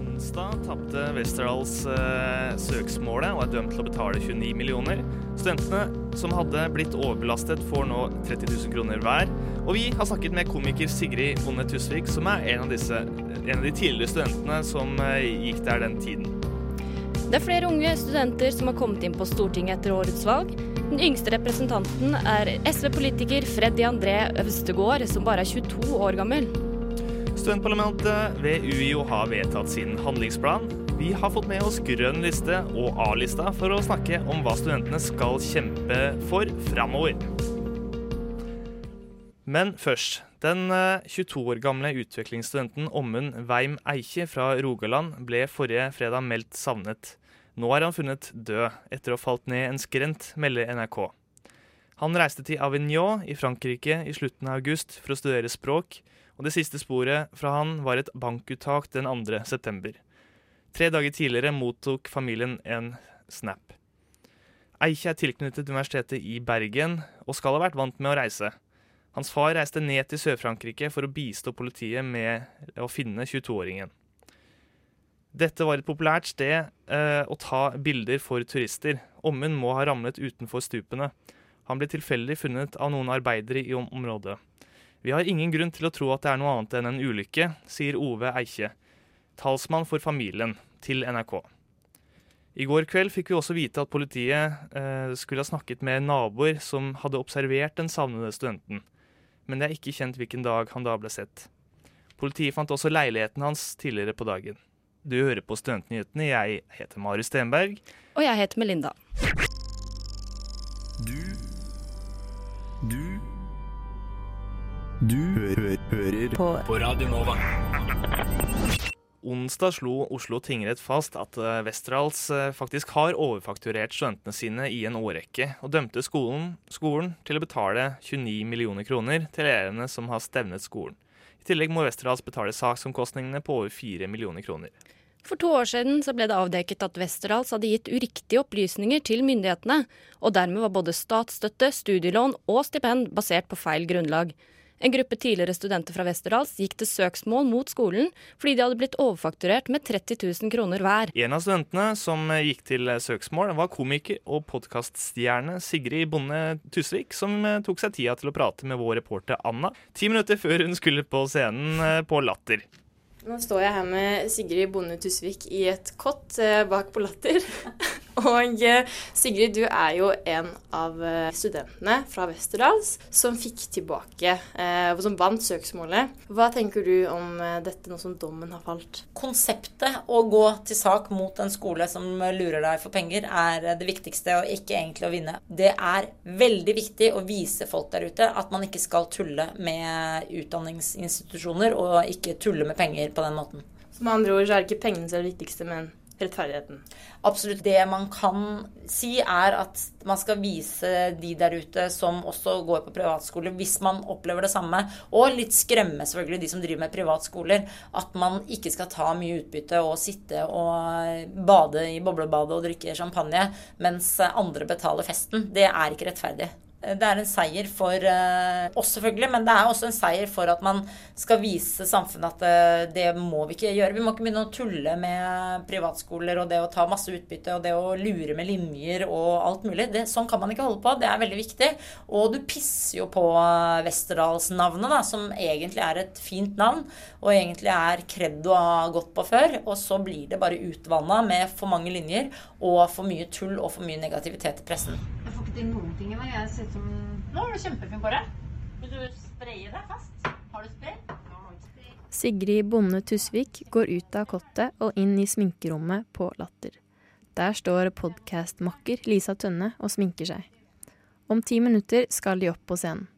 Onsdag tapte Westerdals eh, søksmålet og er dømt til å betale 29 millioner. Studentene som hadde blitt overbelastet, får nå 30 000 kroner hver. Og vi har snakket med komiker Sigrid Bonde Tusvik, som er en av, disse, en av de tidligere studentene som eh, gikk der den tiden. Det er flere unge studenter som har kommet inn på Stortinget etter årets valg. Den yngste representanten er SV-politiker Freddy André Øvstegård, som bare er 22 år gammel. Studentparlamentet ved UiO har vedtatt sin handlingsplan. Vi har fått med oss grønn liste og A-lista for å snakke om hva studentene skal kjempe for framover. Men først. Den eh, 22 år gamle utviklingsstudenten Ommund Weim Eikje fra Rogaland ble forrige fredag meldt savnet. Nå er han funnet død etter å ha falt ned en skrent, melder NRK. Han reiste til Avignon i Frankrike i slutten av august for å studere språk, og det siste sporet fra han var et bankuttak den 2. september. Tre dager tidligere mottok familien en snap. Eikje er tilknyttet Universitetet i Bergen og skal ha vært vant med å reise. Hans far reiste ned til Sør-Frankrike for å bistå politiet med å finne 22-åringen. Dette var et populært sted eh, å ta bilder for turister. Ommund må ha ramlet utenfor stupene. Han ble tilfeldig funnet av noen arbeidere i om området. Vi har ingen grunn til å tro at det er noe annet enn en ulykke, sier Ove Eikje, talsmann for familien, til NRK. I går kveld fikk vi også vite at politiet eh, skulle ha snakket med naboer som hadde observert den savnede studenten, men det er ikke kjent hvilken dag han da ble sett. Politiet fant også leiligheten hans tidligere på dagen. Du hører på Studentnyhetene. Jeg heter Marius Stenberg. Og jeg heter Melinda. Du Du Du hø hø hører På på Radio Nova. Onsdag slo Oslo tingrett fast at eh, Westerdals eh, faktisk har overfakturert studentene sine i en årrekke, og dømte skolen, skolen til å betale 29 millioner kroner til elevene som har stevnet skolen. I tillegg må Westerdals betale saksomkostningene på over 4 millioner kroner. For to år siden så ble det avdekket at Westerdals hadde gitt uriktige opplysninger til myndighetene, og dermed var både statsstøtte, studielån og stipend basert på feil grunnlag. En gruppe tidligere studenter fra Westerdals gikk til søksmål mot skolen fordi de hadde blitt overfakturert med 30 000 kroner hver. En av studentene som gikk til søksmål, var komiker og podkaststjerne Sigrid Bonde Tusvik, som tok seg tida til å prate med vår reporter Anna ti minutter før hun skulle på scenen eh, på Latter. Nå står jeg her med Sigrid Bonde Tusvik i et kott eh, bak på Latter. Og eh, Sigrid, du er jo en av eh, studentene fra Westerdals som fikk tilbake, eh, og som vant søksmålet. Hva tenker du om eh, dette nå som dommen har falt? Konseptet å gå til sak mot en skole som lurer deg for penger, er det viktigste, og ikke egentlig å vinne. Det er veldig viktig å vise folk der ute at man ikke skal tulle med utdanningsinstitusjoner, og ikke tulle med penger på den måten. Så med andre ord så er det ikke pengene som er det viktigste, men rettferdigheten. Absolutt. Det man kan si, er at man skal vise de der ute som også går på privatskole, hvis man opplever det samme, og litt skremme selvfølgelig de som driver med privatskoler, at man ikke skal ta mye utbytte og sitte og bade i boblebadet og drikke champagne mens andre betaler festen. Det er ikke rettferdig. Det er en seier for eh, oss, selvfølgelig, men det er også en seier for at man skal vise samfunnet at eh, det må vi ikke gjøre. Vi må ikke begynne å tulle med privatskoler og det å ta masse utbytte og det å lure med linjer og alt mulig. Det, sånn kan man ikke holde på. Det er veldig viktig. Og du pisser jo på Westerdalsnavnet, da, som egentlig er et fint navn, og egentlig er kred å ha gått på før. Og så blir det bare utvanna med for mange linjer og for mye tull og for mye negativitet i pressen. Ikke til noen ting i dag. Jeg ser ut som Nå er du kjempefin på det. Vil du spraye deg fast? Har du spray? Sigrid Bonde Tusvik går ut av kottet og inn i sminkerommet på Latter. Der står podkastmakker Lisa Tønne og sminker seg. Om ti minutter skal de opp på scenen.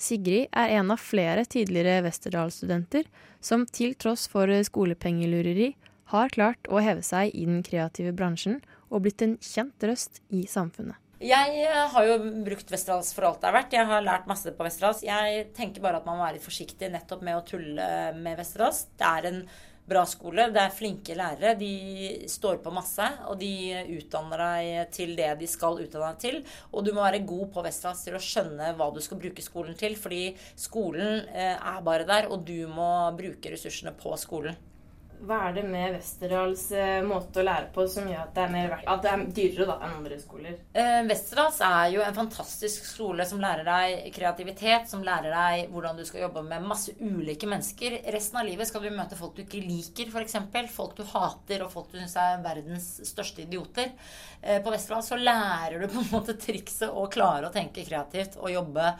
Sigrid er en av flere tidligere Westerdal-studenter som til tross for skolepengelureri har klart å heve seg i den kreative bransjen og blitt en kjent røst i samfunnet. Jeg eh, har jo brukt Westerdals for alt det er verdt. Jeg har lært masse på Westerdals. Jeg tenker bare at man må være litt forsiktig nettopp med å tulle med Westerdals. Det er en bra skole. Det er flinke lærere. De står på masse, og de utdanner deg til det de skal utdanne deg til. Og du må være god på Westerdals til å skjønne hva du skal bruke skolen til. Fordi skolen eh, er bare der, og du må bruke ressursene på skolen. Hva er det med Westerdals eh, måte å lære på som gjør at det er, mer at det er dyrere da, enn andre skoler? Eh, Westerdals er jo en fantastisk skole som lærer deg kreativitet, som lærer deg hvordan du skal jobbe med masse ulike mennesker. Resten av livet skal du møte folk du ikke liker, f.eks. Folk du hater, og folk du syns er verdens største idioter. Eh, på Westerdals så lærer du på en måte trikset å klare å tenke kreativt og jobbe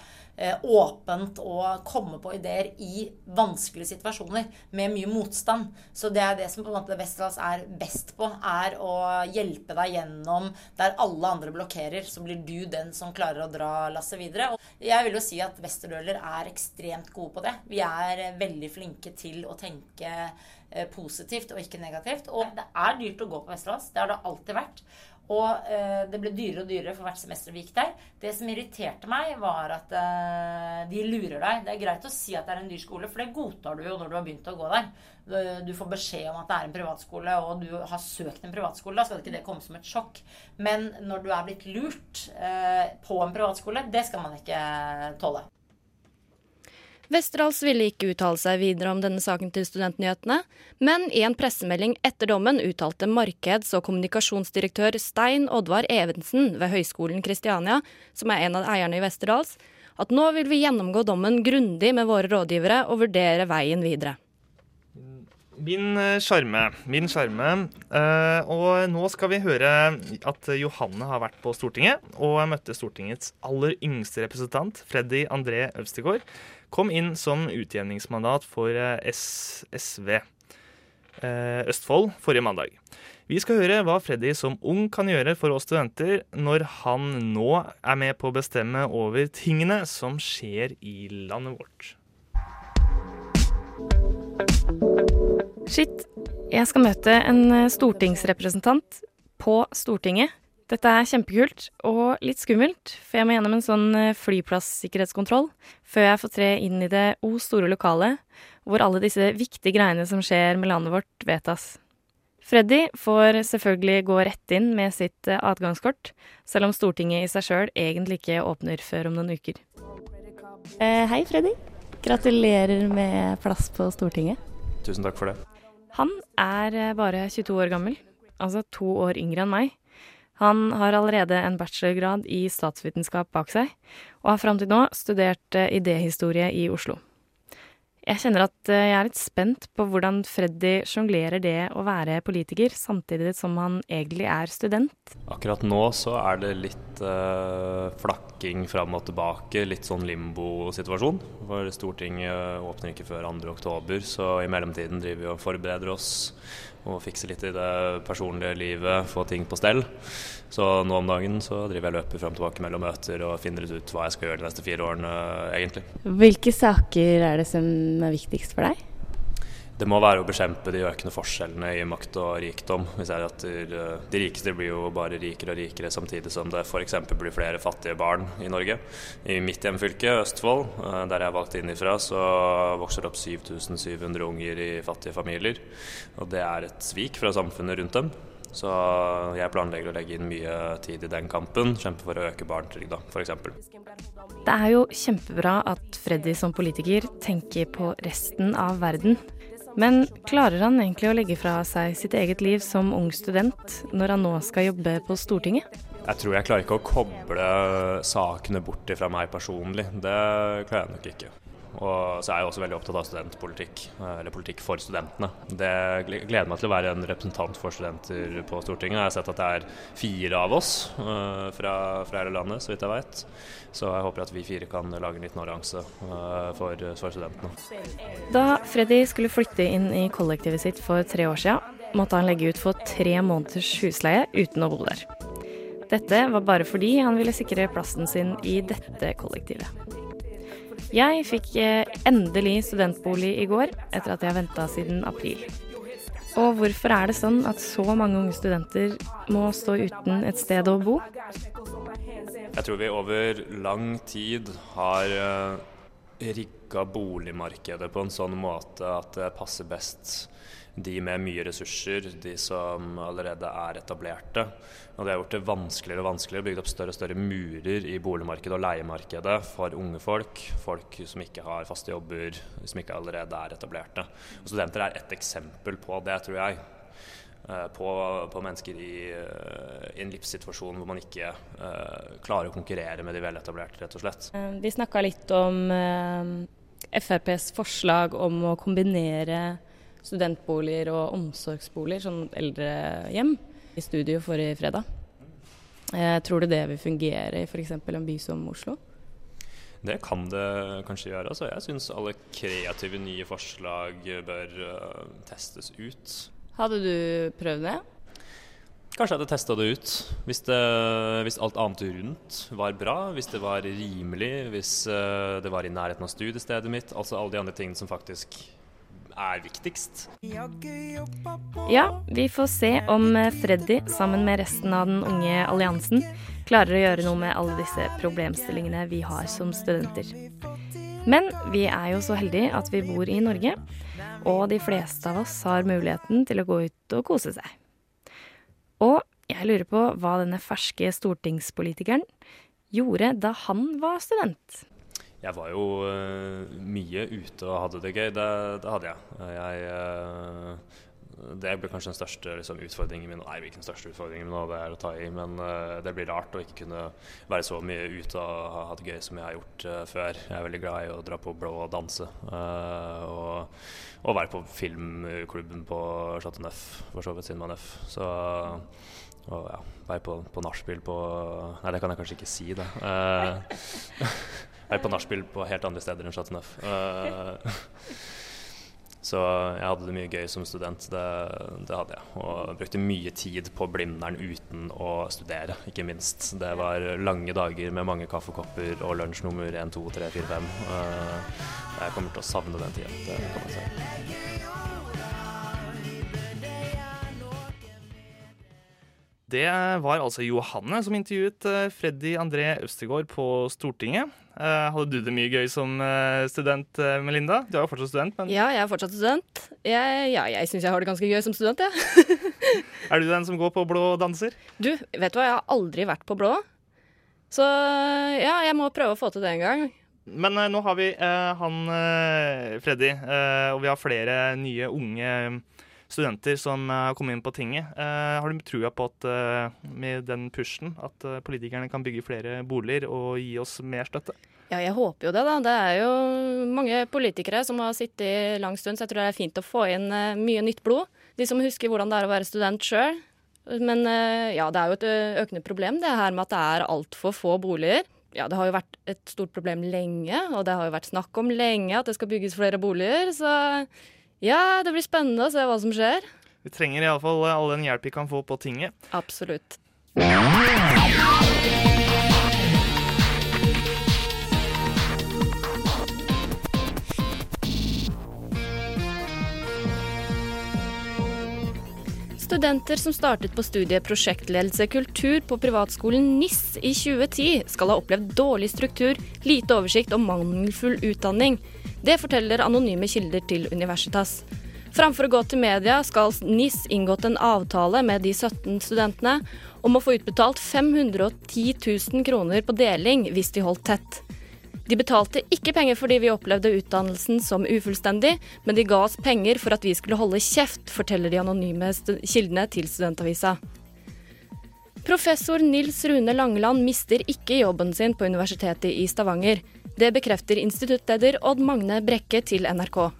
åpent og komme på ideer i vanskelige situasjoner med mye motstand. Så det er det som på en måte Westerdals er best på, er å hjelpe deg gjennom der alle andre blokkerer, så blir du den som klarer å dra lasset videre. Og jeg vil jo si at Westerdøler er ekstremt gode på det. Vi er veldig flinke til å tenke eh, positivt og ikke negativt. Og det er dyrt å gå på Westerdals. Det har det alltid vært. Og eh, det ble dyrere og dyrere for hvert semester vi gikk der. Det som irriterte meg, var at eh, de lurer deg. Det er greit å si at det er en dyr skole, for det godtar du jo når du har begynt å gå der. Du, får beskjed om at det er en privatskole, og du har søkt en privatskole. Da skal ikke det komme som et sjokk. Men når du er blitt lurt eh, på en privatskole, det skal man ikke tåle. Westerdals ville ikke uttale seg videre om denne saken til Studentnyhetene, men i en pressemelding etter dommen uttalte markeds- og kommunikasjonsdirektør Stein Oddvar Evensen ved Høgskolen Kristiania, som er en av eierne i Westerdals, at nå vil vi gjennomgå dommen grundig med våre rådgivere og vurdere veien videre. Min sjarme. Min sjarme. Eh, og nå skal vi høre at Johanne har vært på Stortinget og møtte Stortingets aller yngste representant, Freddy André Øvstegård. Kom inn som utjevningsmandat for eh, SV eh, Østfold forrige mandag. Vi skal høre hva Freddy som ung kan gjøre for oss studenter når han nå er med på å bestemme over tingene som skjer i landet vårt. Shit, jeg skal møte en eh, stortingsrepresentant på Stortinget. Dette er kjempekult og litt skummelt, for jeg må gjennom en sånn flyplasssikkerhetskontroll flyplassikkerhetskontroll før jeg får tre inn i det o store lokalet hvor alle disse viktige greiene som skjer med landet vårt, vedtas. Freddy får selvfølgelig gå rett inn med sitt eh, adgangskort, selv om Stortinget i seg sjøl egentlig ikke åpner før om noen uker. Eh, hei, Freddy. Gratulerer med plass på Stortinget. Tusen takk for det. Han er eh, bare 22 år gammel, altså to år yngre enn meg. Han har allerede en bachelorgrad i statsvitenskap bak seg, og har fram til nå studert eh, idéhistorie i Oslo. Jeg kjenner at eh, jeg er litt spent på hvordan Freddy sjonglerer det å være politiker, samtidig som han egentlig er student. Akkurat nå så er det litt eh, flakking fram og tilbake, litt sånn limbo-situasjon. For Stortinget åpner ikke før 2.10, så i mellomtiden driver vi og forbereder oss og fikse litt i det personlige livet, få ting på stell. Så nå om dagen så driver jeg løper fram og tilbake mellom møter og finner ut hva jeg skal gjøre de neste fire årene, egentlig. Hvilke saker er det som er viktigst for deg? Det må være å bekjempe de økende forskjellene i makt og rikdom. Vi ser at De rikeste blir jo bare rikere og rikere, samtidig som det f.eks. blir flere fattige barn i Norge. I mitt hjemfylke, Østfold, eh, der jeg er valgt inn ifra, så vokser det opp 7700 unger i fattige familier. Og det er et svik fra samfunnet rundt dem. Så jeg planlegger å legge inn mye tid i den kampen. Kjempe for å øke barnetrygda, f.eks. Det er jo kjempebra at Freddy som politiker tenker på resten av verden. Men klarer han egentlig å legge fra seg sitt eget liv som ung student når han nå skal jobbe på Stortinget? Jeg tror jeg klarer ikke å koble sakene bort fra meg personlig. Det klarer jeg nok ikke. Og så er jeg også veldig opptatt av studentpolitikk, eller politikk for studentene. Det gleder meg til å være en representant for studenter på Stortinget. Jeg har sett at det er fire av oss uh, fra, fra, hele landet, så vidt jeg vet. Så jeg håper at vi fire kan lage en liten allianse uh, for, for, studentene. Da Freddy skulle flytte inn i kollektivet sitt for tre år siden, måtte han legge ut for tre måneders husleie uten å bo der. Dette var bare fordi han ville sikre plassen sin i dette kollektivet. Jeg fikk eh, endelig studentbolig i går, etter at jeg venta siden april. Og hvorfor er det sånn at så mange unge studenter må stå uten et sted å bo? Jeg tror vi over lang tid har eh, rigga boligmarkedet på en sånn måte at det passer best de med mye ressurser, de som allerede er etablerte. Og det har gjort det vanskeligere og vanskeligere, bygd opp større og større murer i boligmarkedet og leiemarkedet for unge folk. Folk som ikke har faste jobber, som ikke allerede er etablerte. Og studenter er ett eksempel på det, tror jeg. Eh, på, på mennesker i, eh, i, en livssituasjon hvor man ikke uh, klarer å konkurrere med de veletablerte, rett og slett. Vi snakka litt om uh, FrPs forslag om å kombinere studentboliger og omsorgsboliger, sånn eldrehjem, i studio forrige fredag. Eh, tror du det vil fungere i f.eks. en by som Oslo? Det kan det kanskje gjøre. Altså, jeg syns alle kreative nye forslag bør uh, testes ut. Hadde du prøvd det? Kanskje jeg hadde testa det ut. Hvis, det, hvis, alt annet rundt var bra, hvis det var rimelig, hvis uh, det var i nærheten av studiestedet mitt. Altså alle de andre tingene som faktisk er viktigst. Ja, vi får se om Freddy sammen med resten av den unge alliansen klarer å gjøre noe med alle disse problemstillingene vi har som studenter. Men vi er jo så heldige at vi bor i Norge, og de fleste av oss har muligheten til å gå ut og kose seg. Og jeg lurer på hva denne ferske stortingspolitikeren gjorde da han var student. Jeg var jo uh, mye ute og hadde det gøy. Det, det hadde jeg. jeg uh, det blir kanskje den største liksom, utfordringen min. Nei, ikke den største utfordringen min, det er å ta i. Men det blir rart å ikke kunne være så mye ute og ha, det gøy som jeg har gjort før. Jeg er veldig glad i å dra på blå og danse. Og, og, være på filmklubben på Chateau Neuf, for så vidt Cinema Neuf. Så og ja, være på, på nachspiel på Nei, det kan jeg kanskje ikke si, da. Jeg er på nachspiel på helt andre steder enn Chateau Neuf. Uh, så jeg hadde det mye gøy som student, det, det, hadde jeg. Og brukte mye tid på Blindern uten å studere, ikke minst. Det var lange dager med mange kaffekopper og lunsj nummer 1, 2, 3, 4, 5. Uh, jeg kommer til å savne den tida. Det kan man si. Det var altså Johanne som intervjuet eh, Freddy André Østegård på Stortinget. Eh, hadde du det mye gøy som eh, student, Melinda? Du er jo fortsatt student. Men... Ja, jeg er fortsatt student. Jeg, ja, jeg syns jeg har det ganske gøy som student, jeg. Ja. er du den som går på blå danser? Du, vet du hva, jeg har aldri vært på blå. Så ja, jeg må prøve å få til det en gang. Men nå har vi uh, han Freddy, og vi har flere nye unge studenter som har kommet inn på tinget. Eh, har du trua på at eh, med den pushen at eh, politikerne kan bygge flere boliger og gi oss mer støtte? Ja, jeg håper jo det, da. Det er jo mange politikere som har sittet lang stund, så jeg tror det er fint å få inn mye nytt blod. De som husker hvordan det er å være student sjøl. Men ja, det er jo et økende problem det her med at det er altfor få boliger. Ja, det har jo vært et stort problem lenge, og det har jo vært snakk om lenge at det skal bygges flere boliger. Så ja, det blir spennende å se hva som skjer. Vi trenger iallfall all den hjelp vi kan få på tinget. Absolutt. Studenter som startet på studiet prosjektledelse kultur på privatskolen NIS i 2010, skal ha opplevd dårlig struktur, lite oversikt og mangelfull utdanning. Det forteller anonyme kilder til Universitas. Framfor å gå til media skal NIS inngått en avtale med de 17 studentene om å få utbetalt 510 000 kroner på deling hvis de holdt tett. De betalte ikke penger fordi vi opplevde utdannelsen som ufullstendig, men de ga oss penger for at vi skulle holde kjeft, forteller de anonyme kildene til Studentavisa. Professor Nils Rune Langeland mister ikke jobben sin på Universitetet i Stavanger. Det bekrefter instituttleder Odd Magne Brekke til NRK.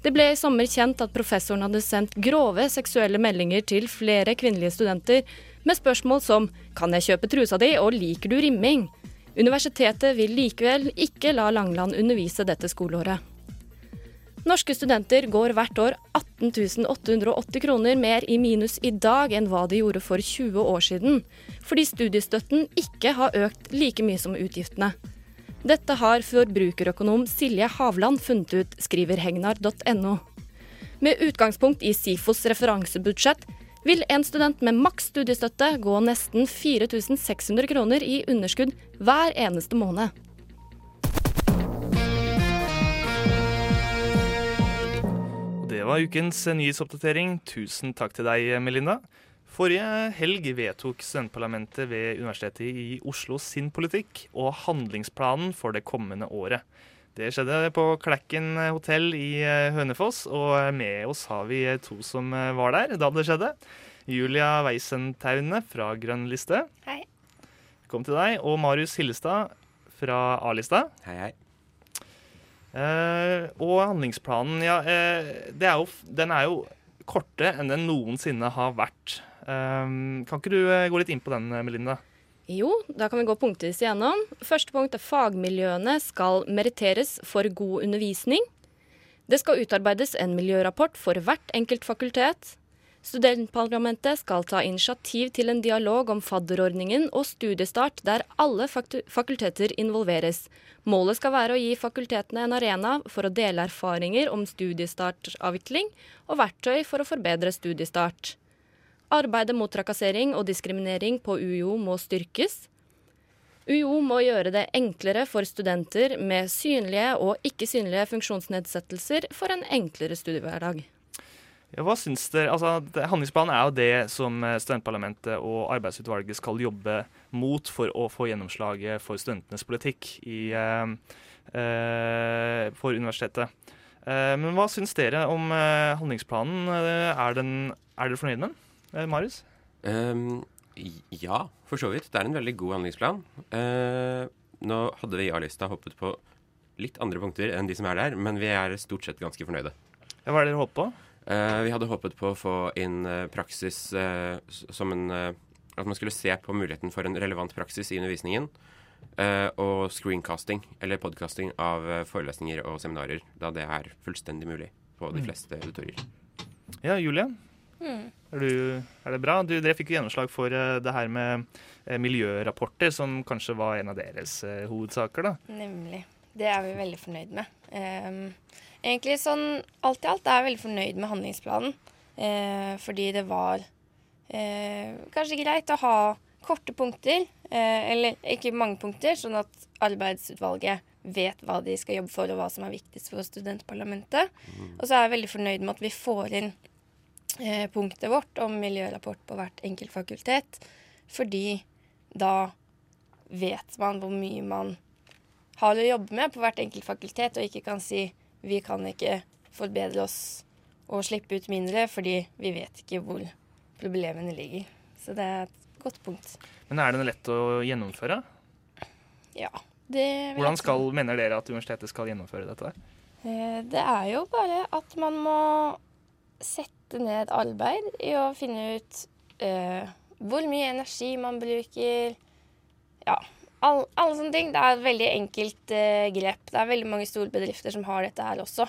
Det ble i sommer kjent at professoren hadde sendt grove seksuelle meldinger til flere kvinnelige studenter med spørsmål som 'Kan jeg kjøpe trusa di?' og 'Liker du rimming?' Universitetet vil likevel ikke la Langeland undervise dette skoleåret. Norske studenter går hvert år 18 880 kroner mer i minus i dag enn hva de gjorde for 20 år siden, fordi studiestøtten ikke har økt like mye som utgiftene. Dette har forbrukerøkonom Silje Havland funnet ut, skriver hegnar.no. Med utgangspunkt i SIFOs referansebudsjett vil en student med maks studiestøtte gå nesten 4600 kroner i underskudd hver eneste måned. Det var ukens nyhetsoppdatering. Tusen takk til deg, Melinda. Forrige helg vedtok studentparlamentet ved Universitetet i Oslo sin politikk og handlingsplanen for det kommende året. Det skjedde på Klekken hotell i eh, Hønefoss, og med oss har vi to som eh, var der da det skjedde. Julia Weisentaune fra Grønn liste. Hei. Kom til deg. Og Marius Hillestad fra A-lista. Hei, hei. Eh, og handlingsplanen, ja, eh, det er jo, den er jo kortere enn den noensinne har vært. Eh, kan ikke du eh, gå litt inn på den, eh, Melinda? Jo, da kan vi gå punktvis igjennom. Første punkt er fagmiljøene skal meritteres for god undervisning. Det skal utarbeides en miljørapport for hvert enkelt fakultet. Studentparlamentet skal ta initiativ til en dialog om fadderordningen og studiestart der alle fakulteter involveres. Målet skal være å gi fakultetene en arena for å dele erfaringer om studiestartavvikling og verktøy for å forbedre studiestart. Arbeidet mot trakassering og diskriminering på UiO må styrkes. UiO må gjøre det enklere for studenter med synlige og ikke-synlige funksjonsnedsettelser for en enklere studiehverdag. Ja, hva syns dere? Altså, handlingsplanen er jo det som eh, studentparlamentet og arbeidsutvalget skal jobbe mot for å få gjennomslaget for studentenes politikk i, eh, eh, for universitetet. Eh, men hva syns dere om handlingsplanen? Er, den, er dere fornøyd med den? Eh, Marius? Um, ja, for så vidt. Det er en veldig god handlingsplan. Uh, nå hadde vi i A-lista hoppet på litt andre punkter enn de som er der, men vi er stort sett ganske fornøyde. Ja, hva er det dere håpet på? Uh, vi hadde håpet på å få inn praksis uh, som en At man skulle se på muligheten for en relevant praksis i undervisningen. og screencasting, eller podcasting, av forelesninger og seminarer. Da det er fullstendig mulig på de Mm. fleste auditorier. Ja, Julie? Mm. Er, du, er det bra? Du, dere fikk jo gjennomslag for eh, det her med eh, miljørapporter, som kanskje var en av deres eh, hovedsaker, da. Nemlig. Det er vi veldig fornøyd med. Um, egentlig sånn alt i alt er jeg veldig fornøyd med handlingsplanen. eh, fordi det var eh, kanskje greit å ha korte punkter, eh, eller ikke mange punkter, sånn at arbeidsutvalget vet hva de skal jobbe for, og hva som er viktigst for studentparlamentet. Og så er jeg veldig fornøyd med at vi får inn punktet vårt om miljørapport på hvert enkelt fakultet, fordi da vet man hvor mye man har å jobbe med på hvert enkelt fakultet, og ikke kan si vi kan ikke forbedre oss og slippe ut mindre, fordi vi vet ikke hvor problemene ligger. Så det er et godt punkt. Men er den lett å gjennomføre? Ja. Det, Hvordan skal, mener dere at universitetet skal gjennomføre dette? Eh, Det er jo bare at man må sette ned arbeid i å finne ut eh, hvor mye energi man bruker. Ja, all, alle sånne ting. Det er et veldig enkelt eh, grep. Det er veldig mange store bedrifter som har dette her også.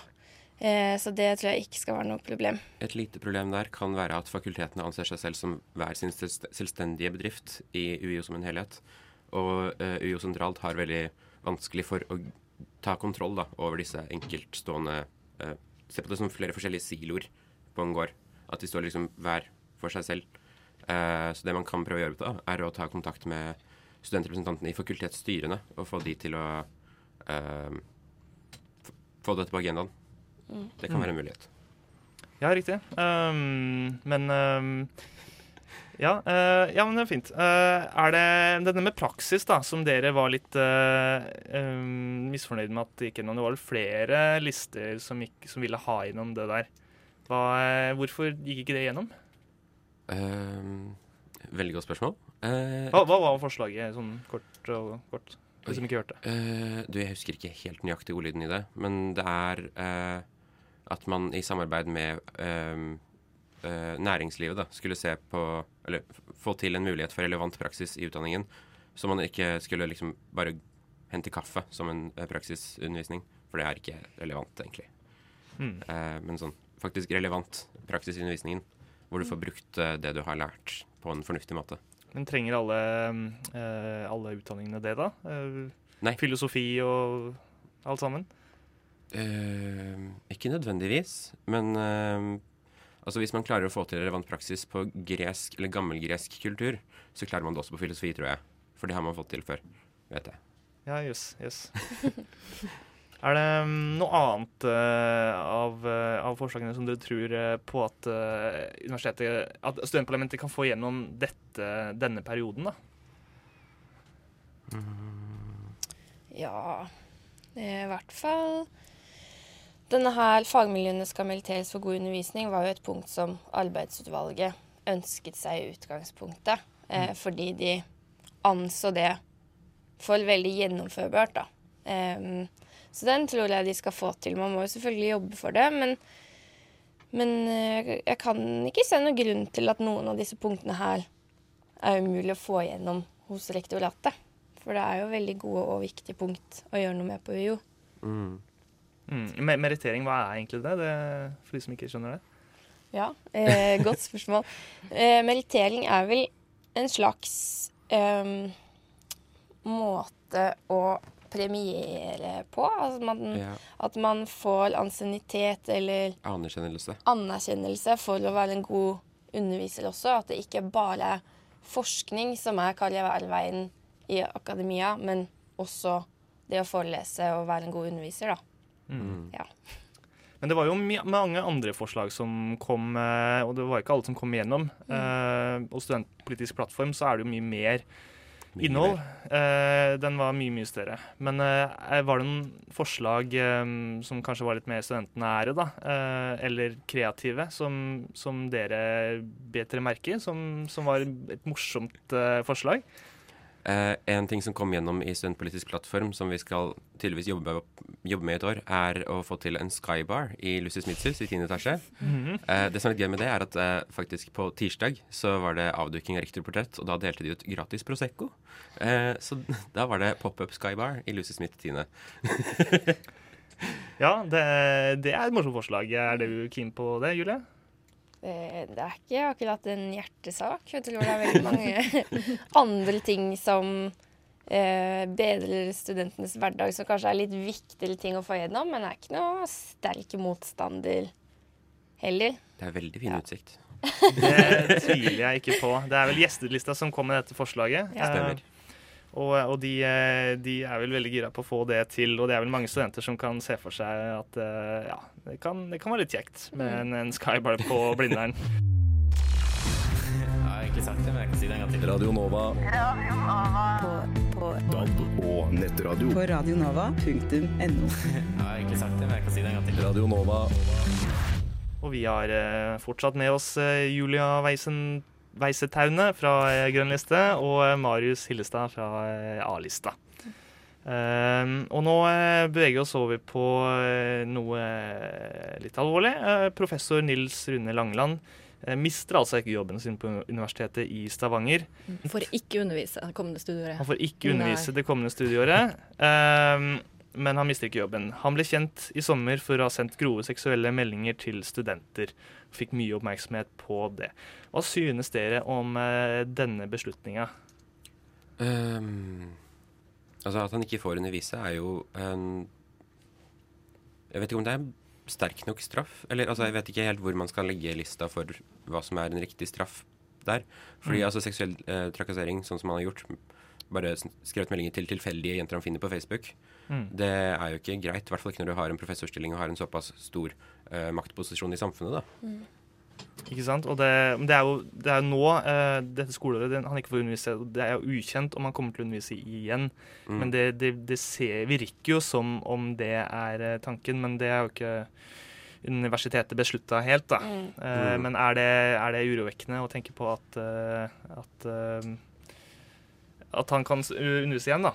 Eh, så det tror jeg ikke skal være noe problem. Et lite problem der kan være at fakultetene anser seg selv som hver sin selvstendige bedrift i UiO som en helhet. Og eh, UiO sentralt har veldig vanskelig for å ta kontroll da, over disse enkeltstående eh, Se på det som flere forskjellige siloer på en gård. At de står liksom hver for seg selv. Eh, så det man kan prøve å gjøre, da, er å ta kontakt med studentrepresentantene i fakultetsstyrene og få de til å eh, få dette på agendaen. Mm. Det kan være en mulighet. Ja, riktig. Um, men um, ja, eh, ja, men det er fint. Uh, er det denne med praksis, da, som dere var litt uh, um, misfornøyd med at det gikk gjennom? Det var vel flere lister som, gikk, som ville ha innom det der. Hva, eh, hvorfor gikk ikke det gjennom? Uh, veldig godt spørsmål. Uh, Hva, hva var forslaget, sånn kort og kort? De som ikke hørte. Uh, du, jeg husker ikke helt nøyaktig ordlyden i det, men det er eh, at man i samarbeid med eh, næringslivet da, skulle se på Eller få til en mulighet for relevant praksis i utdanningen. Så man ikke skulle liksom bare hente kaffe som en eh, praksisundervisning. For det er ikke relevant, egentlig. Mm. Eh, men sånn faktisk relevant praksis i undervisningen. Hvor du får brukt eh, det du har lært, på en fornuftig måte. Men trenger alle, eh, alle utdanningene det, da? Eh, Nei. Filosofi og alt sammen? Uh, ikke nødvendigvis, men uh, altså hvis man klarer å få til relevant praksis på gresk eller gammelgresk kultur, så klarer man det også på filosofi, tror jeg. For det har man fått til før, vet jeg. Ja, jøss. Yes, Er det mm, noe annet eh, av, eh, av forslagene som du tror eh, på at eh, universitetet, at studentparlamentet kan få gjennom dette, denne perioden? da? Ja I hvert fall Denne her fagmiljøene skal militeres for god undervisning, var jo et punkt som arbeidsutvalget ønsket seg i utgangspunktet. Eh, fordi de anså det for veldig gjennomførbart, da. Em, så den tror jeg de skal få til. Man må jo selvfølgelig jobbe for det, men, men eh, jeg kan ikke se noen grunn til at noen av disse punktene her er umulig å få igjennom hos rektoratet. For det er jo veldig gode og viktige punkt å gjøre noe med på UiO. Mm. Mm. me- Merittering, hva er egentlig det? det? For de som ikke skjønner det. Ja, eh, godt spørsmål. Eh, merittering er vel en slags eh, måte å premiere på. Altså man, Ja. At man får ansiennitet eller Anerkjennelse. anerkjennelse for å være en god underviser også. At det ikke bare er forskning som er karriereveien i akademia, men også det å forelese og være en god underviser, da. Mm. Ja. Men det var jo mange andre forslag som kom, eh, og det var ikke alle som kom igjennom. Eh, og Studentpolitisk plattform så er det jo mye mer innhold. Eh, den var mye, mye større. Men eh, var det noen forslag eh, som kanskje var litt mer studentnære, da? Eh, eller kreative, som, som dere bet dere merke i? Som, som var et morsomt eh, forslag? Eh, en ting som kom gjennom i Studentpolitisk plattform, som vi skal tydeligvis jobbe, jobbe med i et år, er å få til en skybar i Lucy Smiths hus i 10. etasje. Mhm. eh, det som er litt gøy med det, er at eh, faktisk på tirsdag så var det avduking av rektorportrett, og da delte de ut gratis Prosecco. Eh, så da var det pop-up skybar i Lucy Smith 10. Ja, det, det er et morsomt forslag. Er du keen på det, Julie? Eh, Det er ikke akkurat en hjertesak. Jeg tror det er veldig mange andre ting som eh, bedrer studentenes hverdag, som kanskje er litt viktigere ting å få gjennom, men det er ikke noe sterk motstander heller. Det er veldig fin utsikt. Det tviler jeg ikke på. Det er vel gjestelista som kom med dette forslaget. Ja. Stemmer. Og og de, eh, de er vel veldig gira på å få det til, og det er vel mange studenter som kan se for seg at eh, ja, det kan, det kan være litt kjekt med en, en skybar på Blindern. Jeg har egentlig sagt det, men jeg kan si det en gang til. Radio Nova. På, DAB og nettradio. på radionova.no. Jeg har egentlig sagt det, men jeg kan si det en gang til. Radio Nova. Og vi har eh, fortsatt med oss Julia Weisen, Weisetaune fra eh, Grønn liste og eh, Marius Hillestad fra eh, A-lista. Eh, og nå beveger vi oss over på noe litt alvorlig. Professor Nils Rune Langeland mister altså ikke jobben sin på Universitetet i Stavanger. Får ikke undervise kommende studieåret. Han får ikke undervise Nei. det kommende studieåret. ehm, men han mister ikke jobben. Han ble kjent i sommer for å ha sendt grove seksuelle meldinger til studenter. Fikk mye oppmerksomhet på det. Hva synes dere om eh, denne beslutninga? Um, altså At han ikke får undervise, er jo en Jeg vet ikke om det er sterk nok straff. Eller altså, jeg vet ikke helt hvor man skal legge lista for hva som er en riktig straff der. Fordi Mm. altså seksuell eh, trakassering, sånn som han har gjort, bare skrevet meldinger til tilfeldige jenter han finner på Facebook, Mm. det er jo ikke greit. I hvert fall ikke når du har en professorstilling og har en såpass stor uh, maktposisjon i samfunnet. da. Ikke sant? Og det, det er jo det er jo nå, uh, dette skoleåret, det, han ikke får undervise, det er jo ukjent om han kommer til å undervise igjen. Mm. Men det, det, det ser, virker jo som om det er eh, tanken, men det er jo ikke universitetet beslutta helt, da. Mm. Uh, Mm. Men er det, er det urovekkende å tenke på at, at, at han kan undervise igjen, da?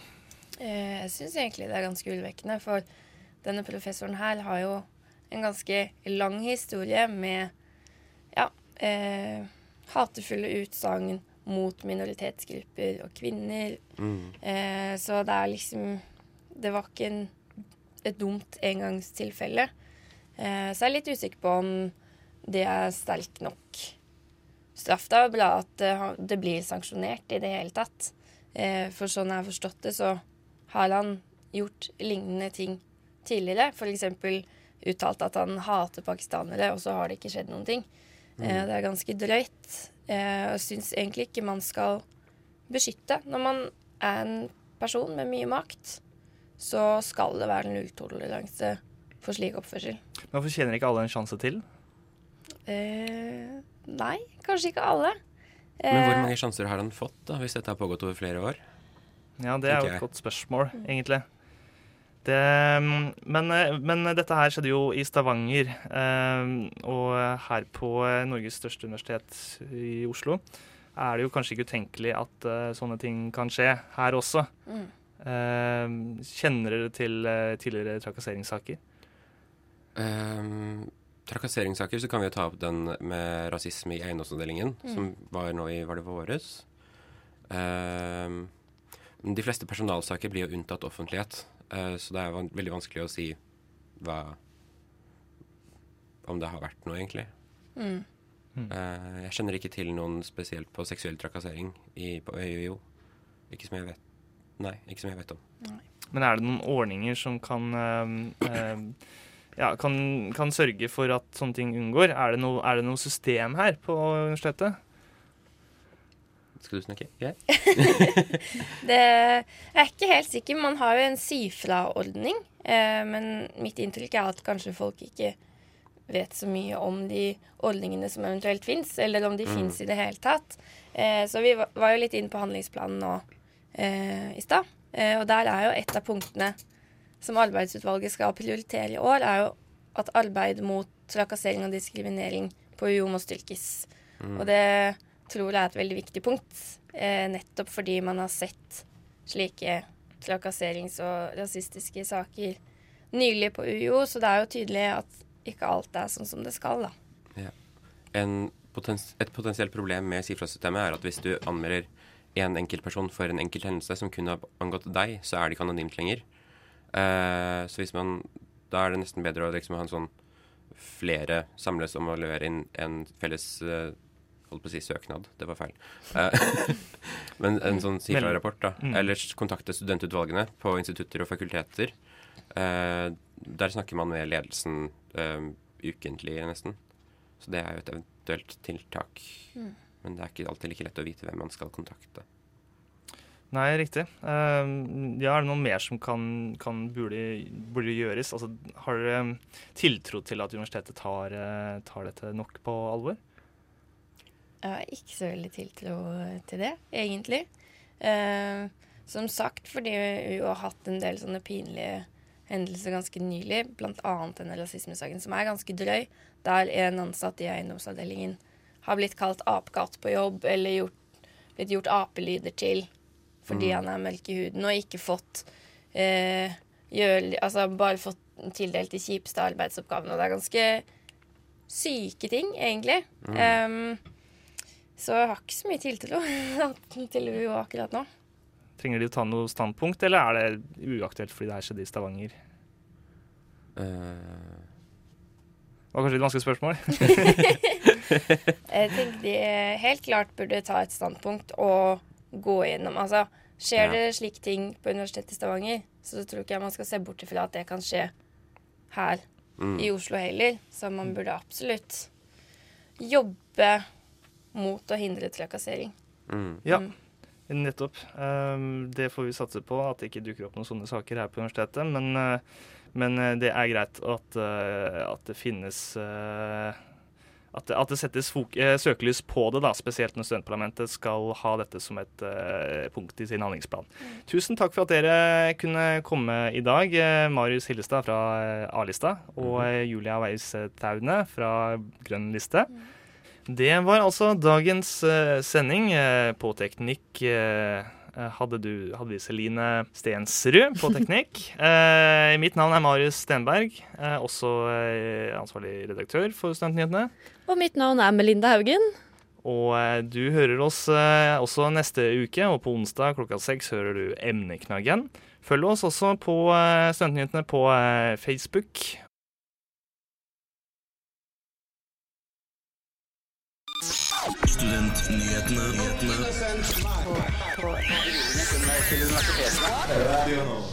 Eh, Jeg syns egentlig det er ganske urovekkende, for denne professoren her har jo en ganske lang historie med ja, eh, hatefulle utsagn mot minoritetsgrupper og kvinner. Mm. Eh, så det er liksom Det var ikke en, et dumt engangstilfelle. Eh, så jeg er litt usikker på om det er sterk nok straff. Det er bra at det, det blir sanksjonert i det hele tatt. Eh, for sånn jeg har forstått det, så har han gjort lignende ting tidligere. F.eks. uttalt at han hater pakistanere, og så har det ikke skjedd noen ting. Eh, det er ganske drøyt. Eh, og syns egentlig ikke man skal beskytte når man er en person med mye makt. så skal det være nulltoleranse for slik oppførsel. Men Hvorfor tjener ikke alle en sjanse til? Eh, nei, kanskje ikke alle. Men hvor Eh, mange sjanser har han fått, da, hvis dette har pågått over flere år? Ja, det er jo et godt spørsmål, egentlig. Det, men, eh, men dette her skjedde jo i Stavanger, eh, og her på Norges største universitet i Oslo er det jo kanskje ikke utenkelig at sånne ting kan skje her også. Mm. Eh, kjenner dere til tidligere trakasseringssaker? Um, trakasseringssaker så kan vi jo ta opp den med rasisme i eiendomsavdelingen, Mm. som var nå i Var det våres? Uh, de fleste personalsaker blir jo unntatt offentlighet, uh, så det er van veldig vanskelig å si hva Om det har vært noe, egentlig. Mm. Uh, jeg kjenner ikke til noen spesielt på seksuell trakassering i, på UiO. Ikke som jeg vet Nei, ikke som jeg vet om. Men er det noen ordninger som kan, uh, ja, kan, kan sørge for at sånne ting unngår? Er det noe, er det noe system her på universitetet? Skal du snakke? Jeg? Det jeg er ikke helt sikker. Man har jo en si fra-ordning. Eh, men mitt inntrykk er at kanskje folk ikke vet så mye om de ordningene som eventuelt fins, eller om de Mm. fins i det hele tatt. Eh, så vi var, jo litt inne på handlingsplanen nå eh, i stad. Eh, og der er jo et av punktene som arbeidsutvalget skal prioritere i år, er jo at arbeid mot trakassering og diskriminering på UiO må styrkes. Mm. Og det tror jeg er et veldig viktig punkt, eh, nettopp fordi man har sett slike trakasserings- og rasistiske saker nylig på UiO, så det er jo tydelig at ikke alt er sånn som det skal, da. Ja. En potens et potensielt problem med SIFRA-systemet er at hvis du anmelder én enkeltperson for en enkelt hendelse som kun har angått deg, så er det ikke anonymt lenger. Eh, så hvis man Da er det nesten bedre å liksom ha en sånn flere samles om å levere inn en felles eh, Holdt på å si søknad, det var feil. Eh, men en sånn SIFA-rapport, da. Mm. Eller kontakte studentutvalgene på institutter og fakulteter. Eh, der snakker man med ledelsen eh, ukentlig, nesten. Så det er jo et eventuelt tiltak. Mm. Men det er ikke alltid like lett å vite hvem man skal kontakte. Nei, riktig. Uh, ja, er det noe mer som kan, kan burde, burde gjøres? Altså, har dere um, tiltro til at universitetet tar, eh, tar dette nok på alvor? Jeg har ikke så veldig tiltro til det, egentlig. Uh, som sagt, fordi vi har hatt en del sånne pinlige hendelser ganske nylig, bl.a. denne rasismesaken, som er ganske drøy, der en ansatt i eiendomsavdelingen har blitt kalt apekatt på jobb, eller gjort, blitt gjort apelyder til fordi Mm. han er mørk i huden, og ikke fått eh, gjøre, altså bare fått tildelt de kjipeste arbeidsoppgavene. Og det er ganske syke ting, egentlig. Mm. Um, så jeg har ikke så mye tiltro til UiO akkurat nå. Trenger de å ta noe standpunkt, eller er det uaktuelt fordi det her skjedde i Stavanger? Uh... Det var kanskje et vanskelig spørsmål? Jeg tenker de helt klart burde ta et standpunkt og gå gjennom. Altså, skjer Ja. det slike ting på Universitetet i Stavanger, så tror ikke jeg man skal se bort ifra at det kan skje her Mm. i Oslo heller. Så man burde absolutt jobbe mot å hindre trakassering. Ja, nettopp. Um, det får vi satse på, at det ikke dukker opp noen sånne saker her på universitetet. Men, uh, men uh, det er greit at, uh, at det finnes uh, at, at det settes eh, søkelys på det, da, spesielt når studentparlamentet skal ha dette som et uh, punkt i sin handlingsplan. Tusen takk for at dere kunne komme i dag. eh, Marius Hillestad fra A-lista og eh, Julia Weiss Taune fra Grønn liste. Det var altså dagens uh, sending. Uh, på teknikk hadde, du, hadde vi Celine Stensrud på teknikk. Eh, mitt navn er Marius Stenberg, eh, også eh, ansvarlig redaktør for Studentnyhetene. Og mitt navn er Melinda Haugen. Og eh, du hører oss eh, også neste uke, og på onsdag klokka seks hører du Emneknaggen. Følg oss også på eh, Studentnyhetene på eh, Facebook. Studentnyhetene. Radio Nova.